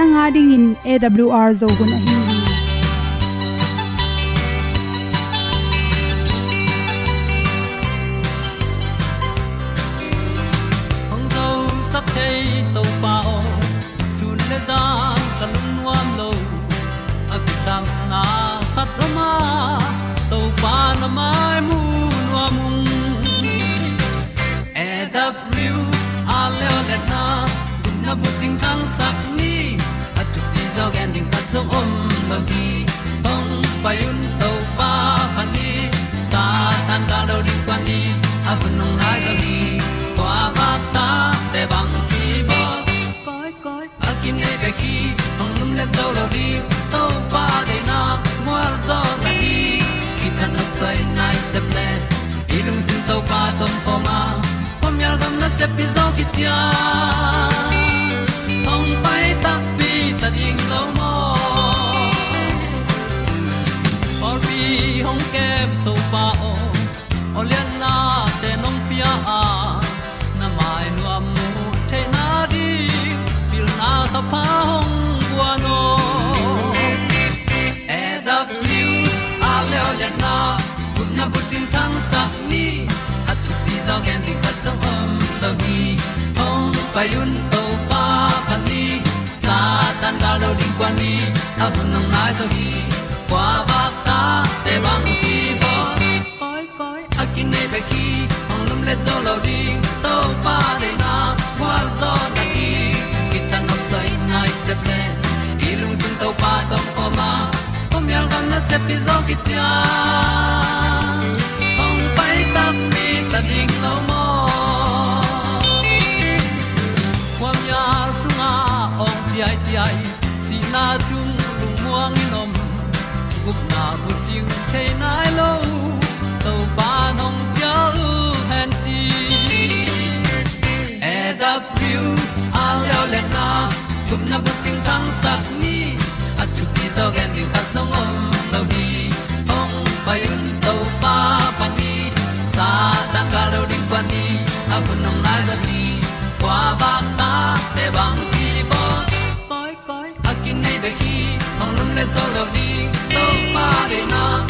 nanga ding in awr zo gun a hi hong zo sak chei le zo lo di to pa de na mo zo ta ni ki tan nok sai nai se ple ilung sin to pa tom pa ma. Pom yal gam na se pi zo ki tia payun to pa pan ni, sa tan ga lo ding kwan ni, a bu nang mai so hi kwa ba ta te bang ki bo koi koi, a kin nei ba ki, ong lum le zo lo ding, to pa de na kwa zo na ki. Ki ta no sai nai se ple, i lung sun to pa tom ko ma. Ko mi al gam na se pi zo ki ti a ting te nai lo to pa nong pia u han ti e da pru a leo le na gup na bu ting tang sat ni at tu pi zo gen ni khat song om lo ni ong pa yun to pa pa ni sa ta ka lo ding pa ni, a bu nong lai za ni qua ba ta te bang ki bo koi koi a nei be ki ong lum le zo lo ni to pa de na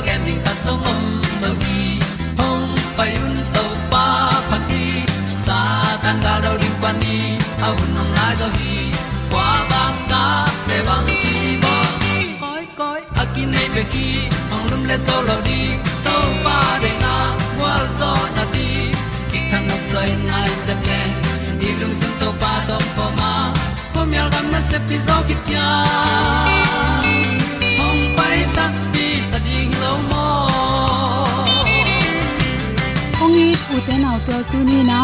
ti zo ding ta zong om lo gi hong pai un to pa phát đi sa tan ga do ri pa ni au nong lai do gi kwa ba ta pe bang ki bo koi koi a ki nei pe ki ong lum le zo lo di to pa de na wa zo na ti. Ki kan nok sai nai se ple ni lung sun to pa do pho ma. Po mi al gam na se pi zo ki i pu te tu ni na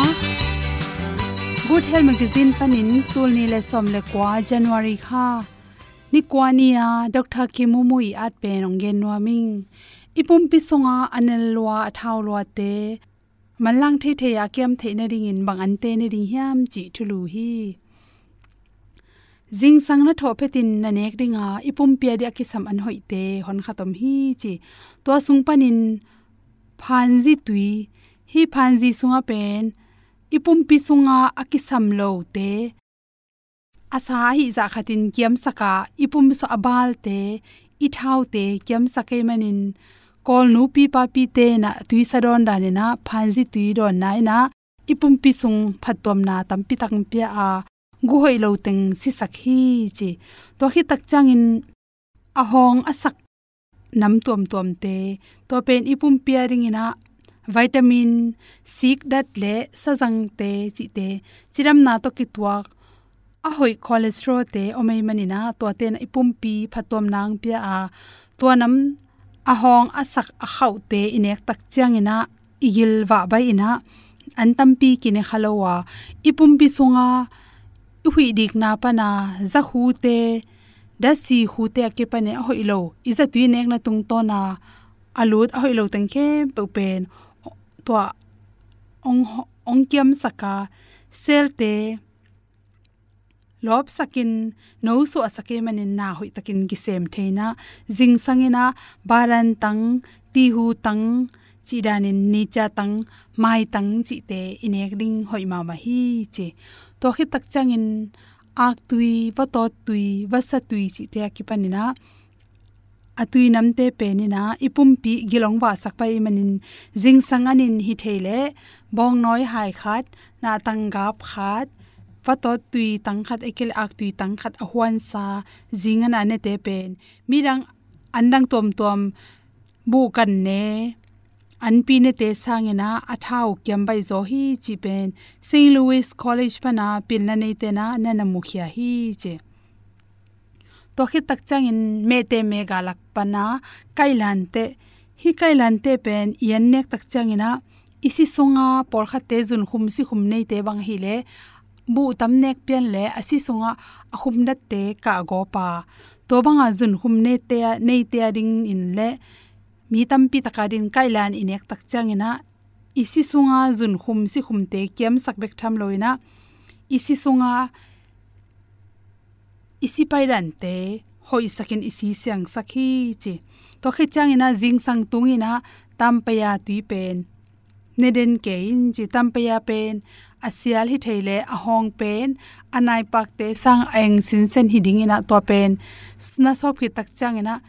good health magazine panin tul ni le som le kwa january kha ni kwa ni a dr kimumui at pe nong gen no ming ipum pi songa anel lwa athaw lwa te malang the the ya kem the na ring in bang an te ne ring hiam chi thulu hi jing sang na tho phe tin na nek ringa ipum pia dia ki sam an hoite hon khatom hi chi to sung panin phanji tui hi phanji sunga pen. Ipum pi sunga akisam lo te. Asa hi za khatin kiam saka ipum so abal te. I thau te kiam sakai manin. Kol nu pi pa pi te na tui sadon da ne na phanji tui don nai na. Ipum pi sung phatom na tam pi tak pia a. Gu hoi lo teng si sakhi chi. To hi tak chang in a asak nam tuam tuam te. To pen ipum pia ring ina vitamin sik dat le sajang te, chi te, chiram na to ki tuak a hoi cholesterol te omei manina to ten ipum pi, phatom nang pia a. To nam, a hong asak a khau te, inek tak chiang ina, igil wa bai ina. An tampi kine khalowa ipum pi sunga hui dik na pana za hu te, da si hu te ke pa ne hoi lo. Iza tu nek na tung to na alut a hoi lo tang khe pe pen to ong ong kiam saka sel te lop sakin no su asake manin na hoi takin gi sem theina jing sangena baran tang ti hu tang chi danin ni cha tang, mai tang chi te inek ding hoi ma ma hi che. To khi tak changin ak tui wa to tui wa sa tui chi te ki panina atui namte penina na ipum pi gilong wa sak pai manin. Jing sanganin hi thele, bong noi hai khat, na tanggap khat. Wa to tui tang khat, ekel ak tui tang khat a sa, jingana ne te pen. Mirang andang tom tom, bu kan ne. An pi ne te sangena, athau kyam bai zo hi chi pen. St louis college pana pil na nei te na na na mukhia hi che to khi tak chang in me te me ga lak pana kailan te hi kailan te pen yan nek tak chang ina isi sunga por kha te jun khum si khum nei te bang hi le bu tam nek pian le asi sunga khum dat te ka go pa to banga jun khum ne te, nei te ding in le, mi tampi takadin kailan inek tak changina isi sunga jun khum si khum te kem sakbek tham loina isi sunga isi pairan te hoi sakin isi siang sakhi chi to khe changina jing sang tung ina tam pa ya ti pen. Neden ke in chi ya pen. Asial hi theile a hong pen. Anai pak te sang eng sin sen hi ding ina to pen. Na so phi tak changina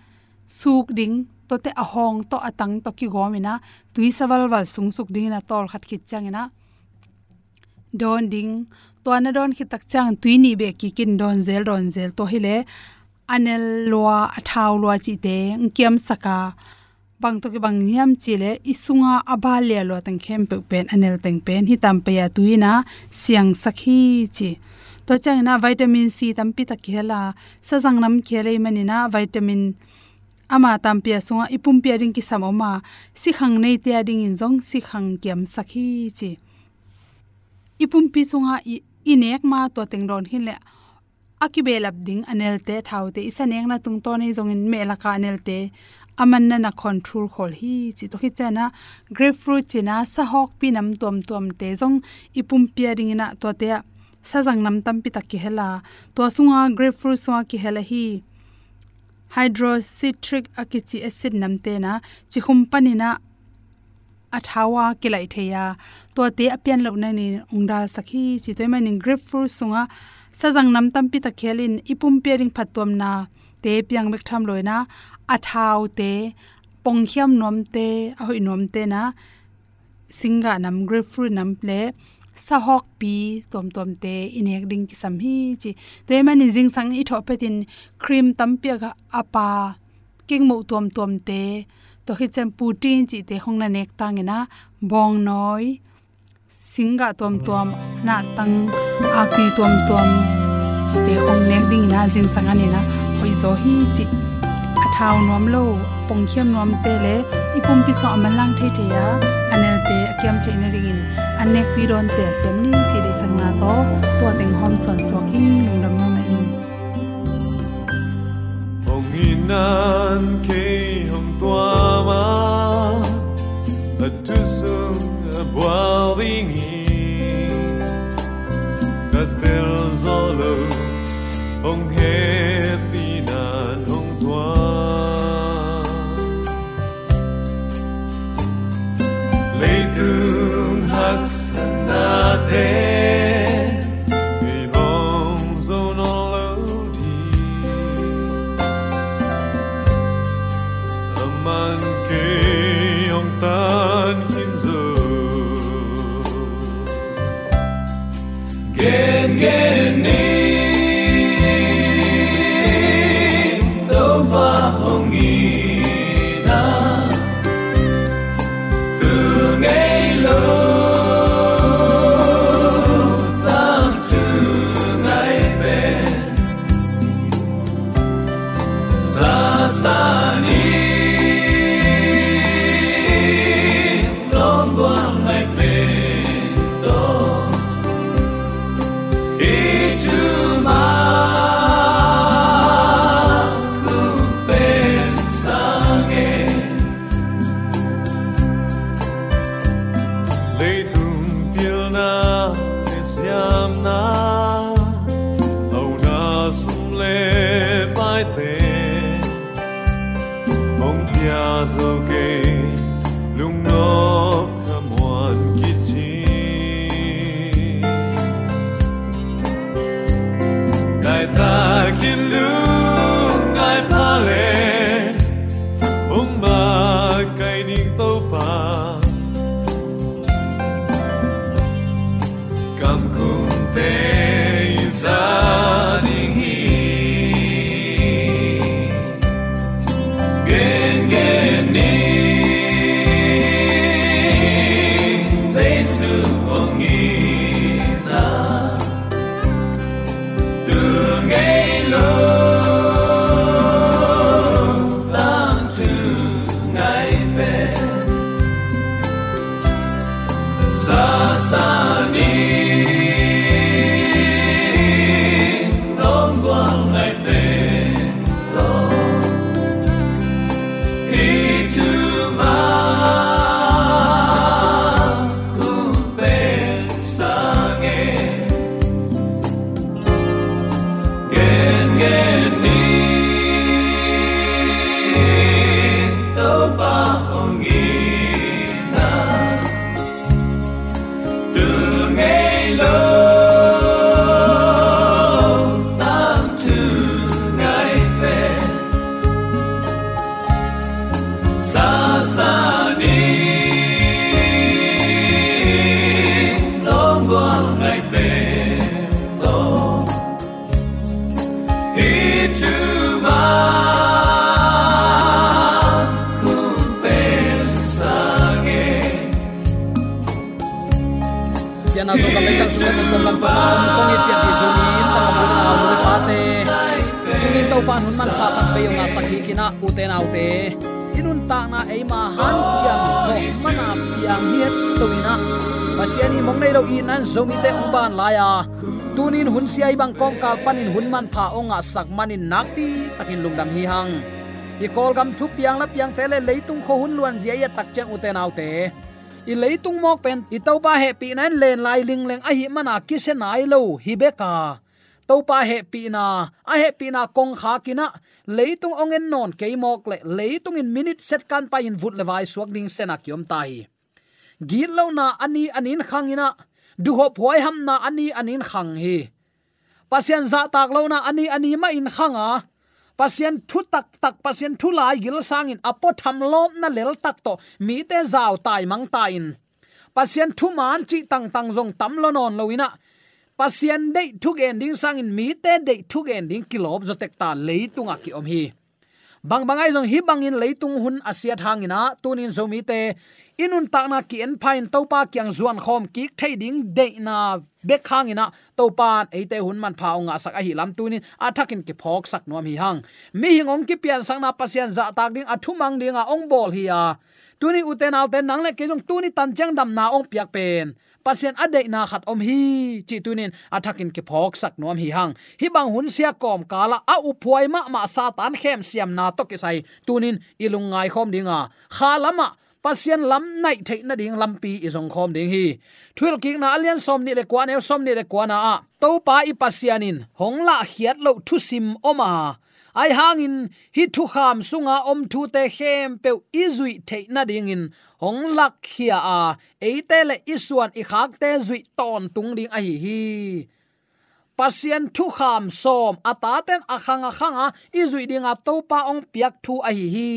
suk ding. To te hong to atang, to ki gomina tui sawal wal sung suk ding na tol khat khit changena don ding to na don khi tak chang tuini be ki kin don zel don zel to hile anel lwa athaw lwa chi te ngkem saka. Bang to ki bang hiam chile isunga abalia lo tang khem pe pen, anel teng pen. Hi tam pe ya tuina siang sakhi chi. To chang na, vitamin c tam pi ta khela sa jang nam khele manina vitamin ama tam tampia sunga, ipum pia ring ki samoma si khang nei te ading in jong si khang kiam sakhi chi. Ipum pi sunga inek ma to teng ron hin le akibelap ding anelte thaute isanek na tung to nei jong in me la ka anelte aman na na control khol hi. Chi to hi chana grapefruit china sa hok pi nam tom tom te. Jong ipum pairing ring na to te sa jang nam tam pi tak ki hela. To sunga grapefruit sunga ki hela hi. Hydrocitric akichi acid namte na. Chi khum panina athawa kilai theya. To te apian lo na ni ungda sakhi. Chi toy mani grapefruit sunga. Sajang nam tampi ta khelin ipum pering phatom na. Te piang mek tham loina. Athaw te ponghiam nom te, ahoi nom te na. Singa nam grapefruit nam ple sahok pi tom tom te inek ding ki sam hi chi. Toy mani jing sang i tho petin cream tam pi ga apa. King mo tom tom te to khi chem putin chi te hong na nek tang ina. Bong noi. Singa tom tom na tang a tom tom chi te hong nek ding na jing sanga ni na hoi zo hi chi athaw nom lo. Pong khiam nom te le. Ipum pi so amalang the the ya. Anel te akyam the na ringin anek ti ron te sem ni chi le sanga to. To teng hom son so ki lung dam na in. Hong inan toi ma. A tusum a boaringi katel zolo ong hei pan hun man pha khat pe yong sakhi kina uten autte inun ta na eima han chiam zo mana piang hiet tuina pasiani mong nei lo i nan zo mi te ong ban la ya tunin hun siai bang kong kal panin hun man pha onga sak manin nakpi takin lungdam hi hang i kol gam thu piang la piang tele, leitung kho hun luan zia ya tak chang uten autte i leitung mok pen i to ba he pi nan len lai ling leng a hi mana ki se nai lo hi beka to pa he pi na a he pi na kong kha kina. Leitung ongen non keimok le, leitung in minute set kan pa in vut le vai suak ding sena kiom tai. Git lo na ani anin khangina du hop hoi ham na ani anin khang hi. Pasian za tak lo na ani ani ma in khanga. Pasien thu tak tak, pasien thu lai gil sangin apo tham lom na lel tak to. Mi te zaw tai mang tai in pasien thu man chi tang tang zong tam lo non loina pasien de thuk ending sang in mi te de thuk ending kilop zo tek ta leitunga ki om hi. Bang bangai jong hi bangin leitung hun asia thangina tunin zomi te. Inun ta na ki en phain topa kyang zuan khom ki thei ding de na bek khangina topan eite hun man phao nga sak a hi lam tunin athakin ki phok sak nom hi hang. Mi hingom ki pian sang na pasian za tak ding athumang dinga ong bol hi ya tuni uten alten nang le ke jong tuni tan chang dam na ong piak pen pasien ade na khat om hi, chi tunin athakin ke phok sak nom hi hang. Hi bang hun sia kom kala a u phuai ma ma satan khem siam na to ke sai. Tunin ilungai khom dinga. Khalama pasien lam nai thei na ding lampi izong khom ding hi. Thul ki na alian som ni le kwa ne som ni le kwa na a. To pa i pasianin hongla hiat lo thu sim oma ai hangin, hi thu kham sunga om thu te khem pe izui the na ding in. Hong lak khia a eite le isuan i khak te zui ton tung ding a hi hi. Pasien thu kham som ata ten akhang akhanga izui dinga to pa ong piak thu a hi hi.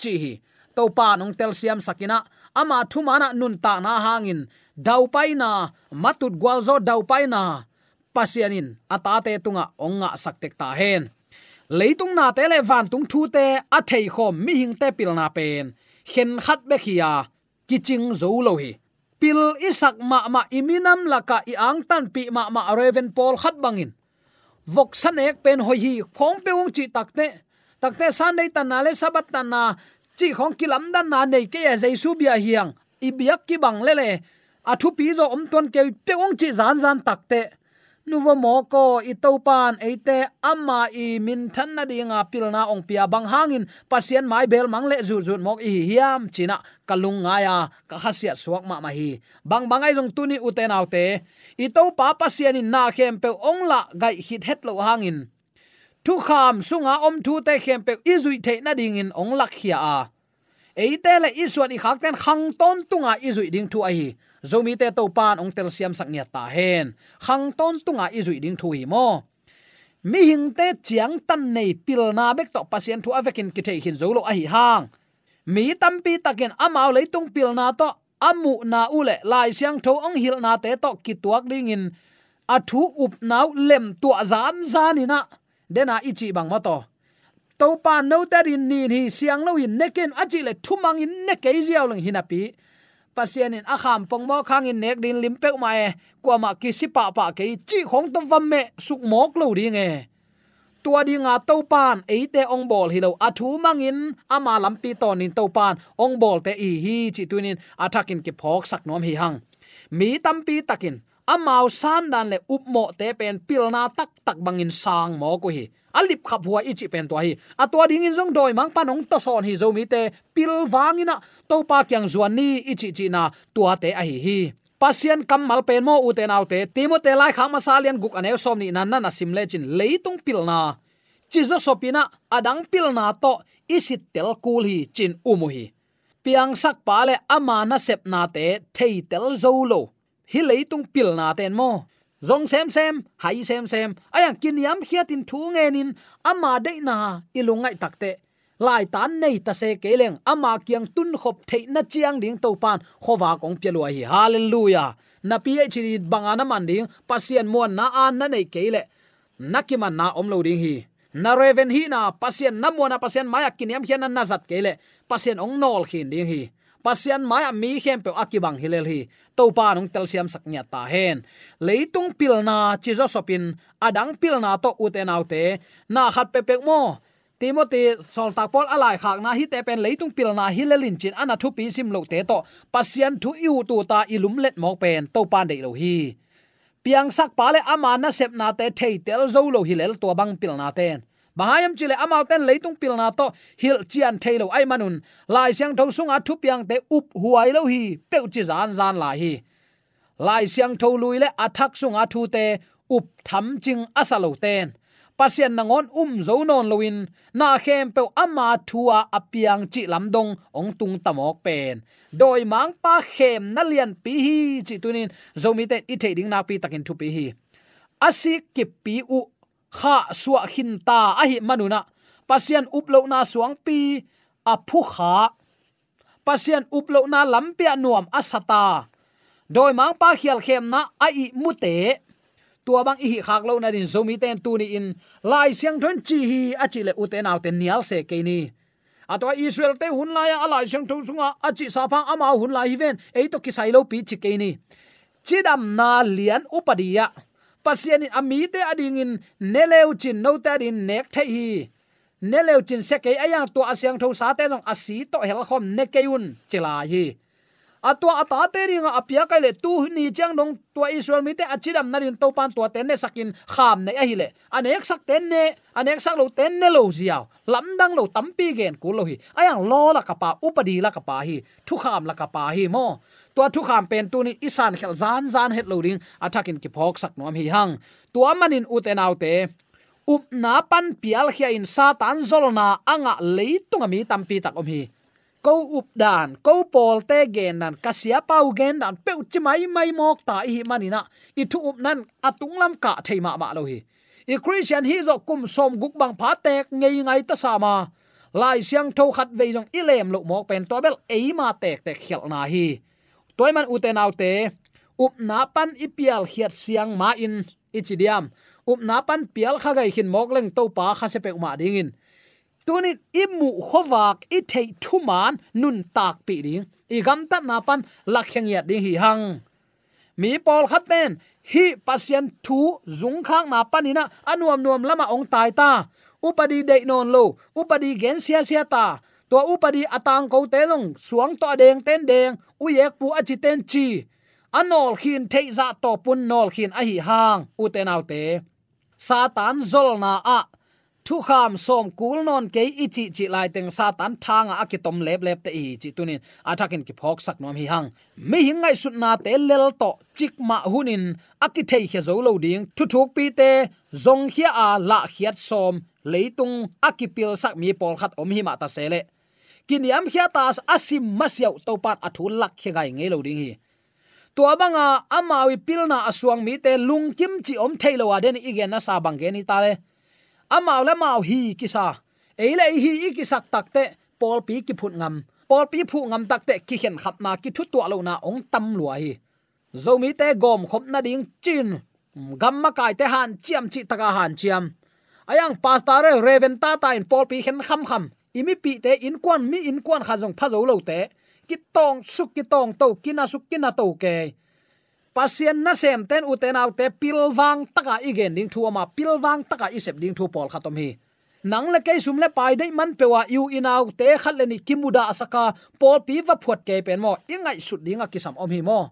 Chi hi to pa nong tel siam sakina, ama thu mana nun ta na hangin. Dau pai na, matut gwal zo dau pai na. Pasianin ata te tunga onga saktek ta hen leitung na te le van tung thu te, a thei khom mi hing te pil na pen. Khen khat be khia kiching zo lo hi. Pil isak ma ma iminam laka i ang tan pi ma ma raven pol khat bangin. Vok san ek pen hoi hi khong pe ung chi takte takte san dei tan na le sabat tan na, chi khong kilam dan na nei ke ya jaisu bia hiang. I biak ki bang le le athu pi zo om ton ke pe ung chi zan zan takte nuwa moko itopan eite, amma, i min than na dinga pilna ong pia bang hangin. Pasien mai bel mangle zu zu mok i hiam, china. Kalung ngaya ka khasia suak ma ma hi. Bang bangai jong tuni uten autte ito pa pasien in na khem pe ong la gai hit het lo hangin. Thu kham sunga om thu te khem pe izui the na ding in ong lak hia a. Eite le isuan i khak ten khang ton tunga izui ding thu a hi zomi te to pan ong tel siam sak nya ta hen. Khang ton tunga i zui ding thui mo. Mi hing te chiang tan nei pil na bek to pasien thu avekin ki thei hin zolo a hi hang. Mi tampi takin amau leitung pil na to amu na ule lai siang tho ong hil na te to ki tuak ding in. A thu up nau lem tu zan zanina dena ichi bang ma to. To pa no ta rin ni hi siang lo in neken achi le thumang in ne ke ziaw lang hinapi pasian in akham pongmo khang in nek din limpe ma e kwa ma ki sipa pa ke chi khong to vam me suk mok lo ri nge tua di nga to pan e te ong bol hi lo athu mangin ama lampi ton in to pan, ong bol te i hi chi tunin athakin ki phok sak nom hi hang. Mi tampi takin amao san dan le up mo te pen pilna tak tak bangin sang mo ko hi alip khap hua ichi pen to hi. Atwa ding in jong doi mang panong to son hi zo mi te pil wangina to pa kyang zuan ni ichi chi na tua te a hi hi. Pasian kamal pen mo u te nau te. Timote lai khang ma salian guk anew som ni nan na sim le chin leitung pil na. Chizo sopina adang pil na to isit tel kul hi chin umu hi. Piang sak pa le ama na sep na te thei tel zo lo. Hi leitung pil na ten mo zong sem sem hai sem sem aya kiniam khiatin thu ngenin ama de na ilungai takte. Lai tan nei ta se keleng ama kyang tun khop thei na chiang ding to pan. Khowa kong pelua hi. Hallelujah. Na pi chi bangana man ding, pasien mon na an na nei kele nakiman na om lo ding hi. Na reven hi na, pasien na mo na pasien maya kiniam hian na zat kele pasien ong nol khin ding hi pasian maya mi khem pe akibang hilel hi. To pa nong tel siam sak nya ta hen. Leitung pilna chizo sopin, adang pilna to uten autte na khat pe pe mo. Timothy sol tak pol alai khak na hi te pen leitung pilna hilelin chin ana thu pi sim lo te to. Pasian thu yu tu ta ilum let mok pen to pan de lo hi. Piang sak pale ama na sep na te thei tel zo lo hilel to bang pilna ten bahayam chile amau ten leitung pilna to hil chian thailo ai manun. Lai siang tho sunga thu piang te up huai lo hi pe chi zan zan la hi. Lai siang tho lui le athak sunga thu te up tham ching asalo ten. Pasien nangon um zo non loin na khem pe ama thua apiang chi lamdong ong tung tamok pen. Doi mang pa khem na lian pi hi chi tunin zomi te i thading na pi takin thu pi hi. Asik ki pi u kha suwa hin ta a hi manuna pasian uplo na suang pi a phu kha. Pasian uplo na lampia nuam asata doi mang pa khial khem na a i mute tua bang i khak lo na din zomi ten tu ni in. Lai siang thon chi hi a chi le uten out ten nial se ke ni. Atwa israel te hun lai a lai siang thong sunga a chi sa phang ama hun lai hi ven. Ei to ki sai lo pi chi ke ni. Chidam na lian upadiya pasian in ami te ading in neleu chin no ta din nek the hi. Neleu chin se ke aya to asyang tho sa te jong asi to hel khom ne keun chila hi. Atwa ata te ringa apia kai le tu ni chang dong to israel mi te achidam na rin to pan to te ne sakin kham ne ahi le. Anek sak ten ne anek sak lo ten ne lo zia lam dang lo tampi gen ku lo hi. Ayang lo la kapa upadi la kapa hi. Thu kham la kapa hi mo tua thu kham pen tu ni isan khel zan zan het lo ding, atakin ki phok sak nom hi hang. Tua manin uten autte up na pan pial khia in satan zolna anga leitunga mi tampi tak om hi. Ko up dan ko pol te gen nan kasia pau gen dan pe chi mai mai mok ta hi manina i thu up nan atung lam ka thei ma ma lo hi. I christian hi zo kum som guk bang pha tek ngei ngai ta sa ma. Lai siang tho khat ve jong ilem lo mok pen to bel e ma tek tek khel na hi toy man u te, up na pan ipial hiat siang ma in ichidiam up na pan pial kha gai hin mok leng to pa kha se pe ma ding in. Tunin imu khowak i thei thuman nun tak pi ding. I gam ta na pan lakhyang ya ding hi hang. Mi pol khat ten hi pasien thu zung khang na panina anuam nuam lama ong tai ta. Upadi de non lo, upadi gen sia sia ta to upadi atang ko te long suang to deng ten deng u yek pu achi ten chi. Anol khin thei za to pun nol khin a hi hang, u te nau te. Satan zol na a. Thu kham som kul non ke ichi chi lai teng satan thanga akitom lep lep te i chi tunin. Atakin ki phok sak nom hi hang. Mi hingai sut na te lel to chik ma hunin. Akithei he zo lo ding, thu thuk pi te, zong khia a la khiat som leitung akipil sak mi pol khat om hi ma ta sele kiniam khia tas asim masiau topat athu lak khe gai ngei lo ding hi. To abanga amawi pilna aswang mi te lungkim chi om thailo wa den igen na sa bang ge ni ta le. Amaw le maw hi kisa eile hi ikisak takte pol pi ki phut ngam. Pol pi phu ngam takte ki khen khap na ki thu to lo na ong tam lua hi. Zomi te gom khop na ding chin. Gam ma kai te han chiam chi taka han chiam. Ayang pastor reven ta ta in pol pi khen kham kham imi pi te in kwan, mi in kwan kha jong pha zo lo te. Ki tong suk, ki tong to kina suk kina to ke. Pasien na sem ten uten au te pilwang taka igen ding thu ma pilwang taka isep ding thu pol khatom hi. Nang le kai sum le pai dei man pewa yu inau te khat le ni kimuda asaka. Pol pi va phuat ke pen mo. Ingai sut dinga kisam om hi mo.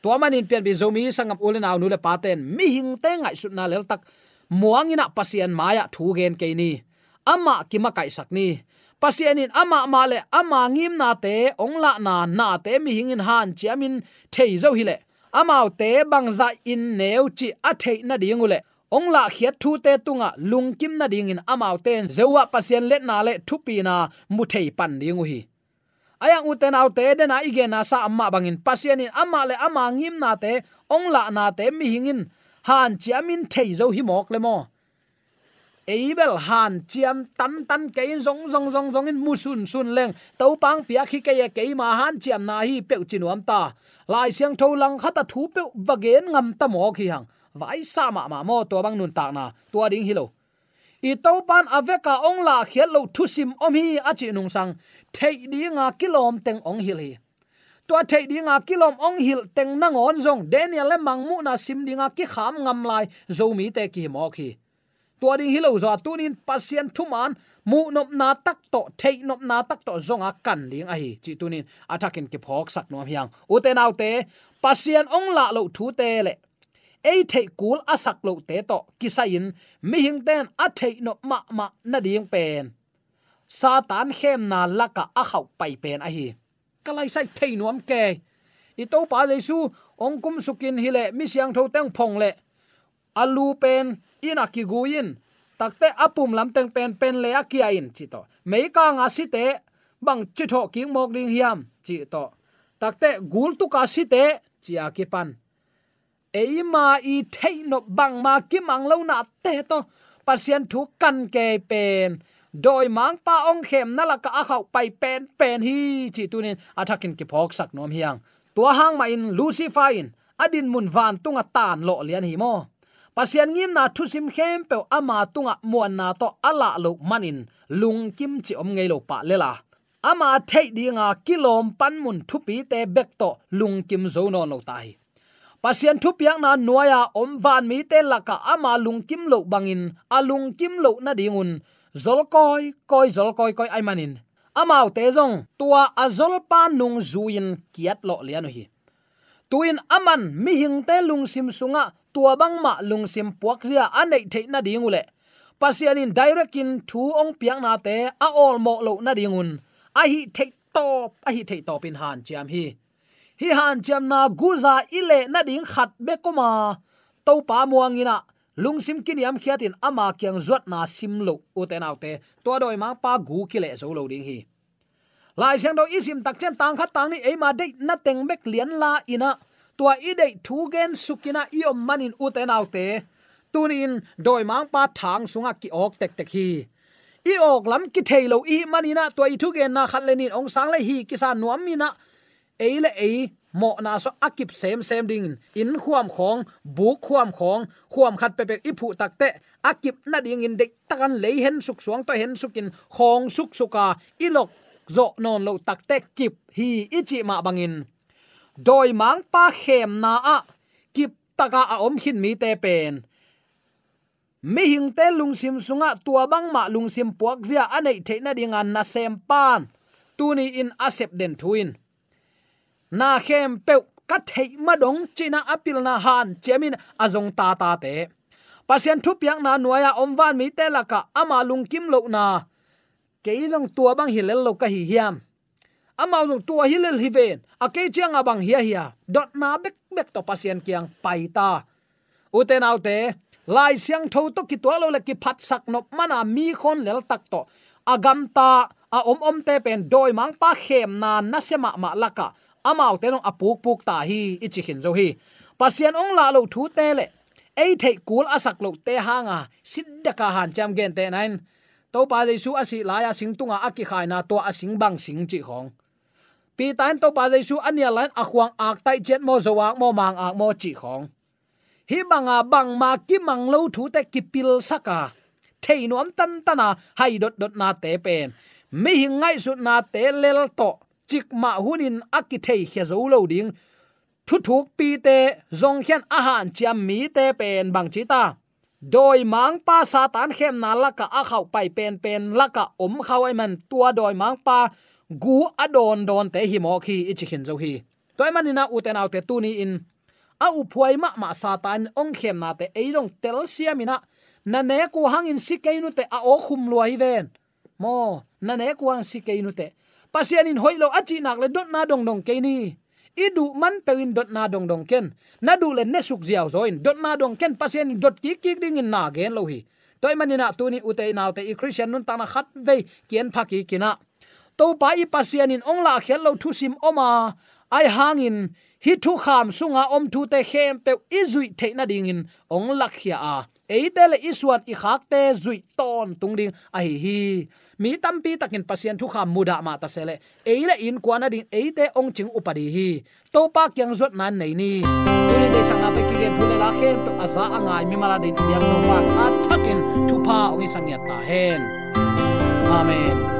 To manin pian bi zomi sangam ulen au nu le paten mi hing te ngai sut na lel tak. Muangina pasien maya thu gen ke ni. Ama kima kai sakni pasianin, ama ma le ama ngim na te ongla na na te mi hingin han chiamin thei zo hi le. Amao te bangza in neu chi a thei na ding ule ong khiat thu te tunga lungkim na ding in amau ten zewa pasien let na le thupi na mu thei pan ding hi. Ayang uten au te, de na ige na sa amma bangin pasien in amma le, ama ngim na te ongla na te mi hingin han chiamin thei zo hi mok le mo eibel han, chiam tan tan kein zong zong zong zong in musun sun leng to pang pia khi ke ke ma han, chiam na hi pe chinuam ta. Lai siang tho lang khata thu pe vagen ngam ta mo khi hang. Vai sa ma ma mo to bang nun ta na. To ding hi lo. I to pan aveka ong la khiat lo thu sim om hi a chi nung sang. Thei dinga kilom teng ong hi li. To thei dinga kilom ong hil teng na ngon zong. Daniel le mangmu na sim dinga ki kham ngam lai zo mi te ki mo khi to ding hi zo tunin pasien thuman, mu nop na tak to, thei nop na tak to zonga kan ling a hi. Chi tunin atakin ki phok sak nom hiang. Uten autte pasien ong la lo thu te le. Ei thei kul asak lo te to, kisain, mi hing ten a thei no ma ma na ding pen. Satan khem na laka a khau pai pen a hi. Kalai sai thei nuam ke. I to pa le su ong kum sukin hi le, mi siang tho tang phong le alu pen ina ki guin takte apum lamteng pen pen le akia in, chi to. Mei ka nga si te, bang chi tho ki mok ding hiam, chi to. Takte gul tu ka si te, chi a ki pan. E ma i thei no bang ma ki mang lo na te to. Pasien thu kan ke pen. Doi mang pa ong khem na la ka a khau pai pen pen hi, chi tunin athakin ki phok sak nom hiang. Tua hang ma in lucifer in. Adin mun van tunga tan lo lian hi mo pasian ngim na thu sim khem pe ama tunga muan na to ala lo manin. Lung kim chi om ngei lo pa lela. Ama thei dinga kilom pan mun thu pi te bek to lung kim zo no no tai. Pasian thu piak na noya om van mi te laka ama lung kim lo bangin. Alung kim lo na dingun. Zol koi koi zol koi koi ai manin. Amao te zong, tua azol pa nung zuin kiat lo lian hi tuin aman mi hing te lung sim sunga tua bang ma lung sim puak zia anei the na dingule pasian in direct in thu ong piang na te a all mo lo na dingun a hi thei top, a hi thei top in han chiam hi. Hi han chiam na guza ile na ding khat be koma to pa muangina lungsim kiniam khiatin ama kyang zot na sim lo u te nau te. To doi ma pa gu ki le zo lo ding hi. Lai sang do isim tak chen tang khat tang ni e ma de na teng bek lian la ina tua i dei thu gen sukina i om manin u te nau te. Tunin doi mang pa thang sunga ki ok tek tek hi. I ok lam ki thailo i manina tua i thu gen na khat lenin ong sang le hi ki sa nuam mina eile ei, mo na so akip sem sem ding. In khuam khong, bu khuam khong, khuam khat pe pe i phu takte akip na ding in de takan le hen suk suang to hen sukin khong suk suka. Ilok zo non lo takte kip hi ichi ma bangin doi mang pa khem na a. Kip taka a om hin mi te pen. Mi hing te lung sim sunga tua bang ma lung sim puak zia anei the na dingan na sem pan. Tuni in asep den thuin. Na khem pe ka thei ma dong china apil na han chemin azong ta ta te. Pasien thu piang na nuaya om van mi te laka ama lung kim lo na. Ke jong tua bang hilel lo ka hi hiam. Ama zong tua hilel hi ven a chiang abang hia hia, dot na bek bek to pasien kiang pai ta. Uten autte, lai siang tho to ki to lo le ki phat sak nop mana mi khon lel tak to. Agam ta, a om om te pen doi mang pa khem na na sema ma laka amau te nong apuk puk ta hi ichi hin zo hi. Pasien ong la lo thu te le. Ei thei kul asak lo te hanga sidda ka han cham gen te nain. To pa jesu asi laya sing tunga aki khaina to asing bang sing chi khong pi tan to pa jaisu ania lan akhuang ak tai jet mo zawak mo mang ak mo chi khong. Hi banga bang ma ki mang lo thu te ki pil saka thei nuam tan tana, hai dot dot na te pen. Mi hi ngai su na te lel to, chik ma hunin aki thei khe zo lo ding. Thu thuk pi te, zong hian a han chiam mi te pen bang chi ta. Doi mang pa satan khem na laka a khau pai pen pen laka om khau ai man, tua doi mang pa gu adon don te hi mo khi ichi khin zo hi. Toy manina uten autte tu ni in. A u phuai ma ma satan ong khem na te ei rong tel siamina na ne ku si sikeinu te a o khum luai ven. Mo na ne ku hang si sikeinu te. Pasian in hoilo achi nak le dot na dong dong ke ni. Idu man pewin dot na dong dong ken. Na du le ne suk ziaw zoin dot na dong ken pasian in dot ki ki ding in na gen lo hi. Toy manina tuni ute u te i christian nun tana khat ve kien phaki kina to pa i pasian in ongla khel lo thu sim oma. Ai hangin, hi thu kham sunga om thu te khem pe izui the na ding in ong lakhia a. Eidele isuan i khak te zui ton tung ding. A hi. Hi mi tampi takin pasien thu kham muda ma ta sele eile in kwana ding. Eite ong ching upadi hi. To pa kyang zot nan nei ni. Tuli de sanga pe ki gen thule la khem to aza angai mi mala din. Yang no pa a thakin thu pa ong sang ya ta hen. Amen.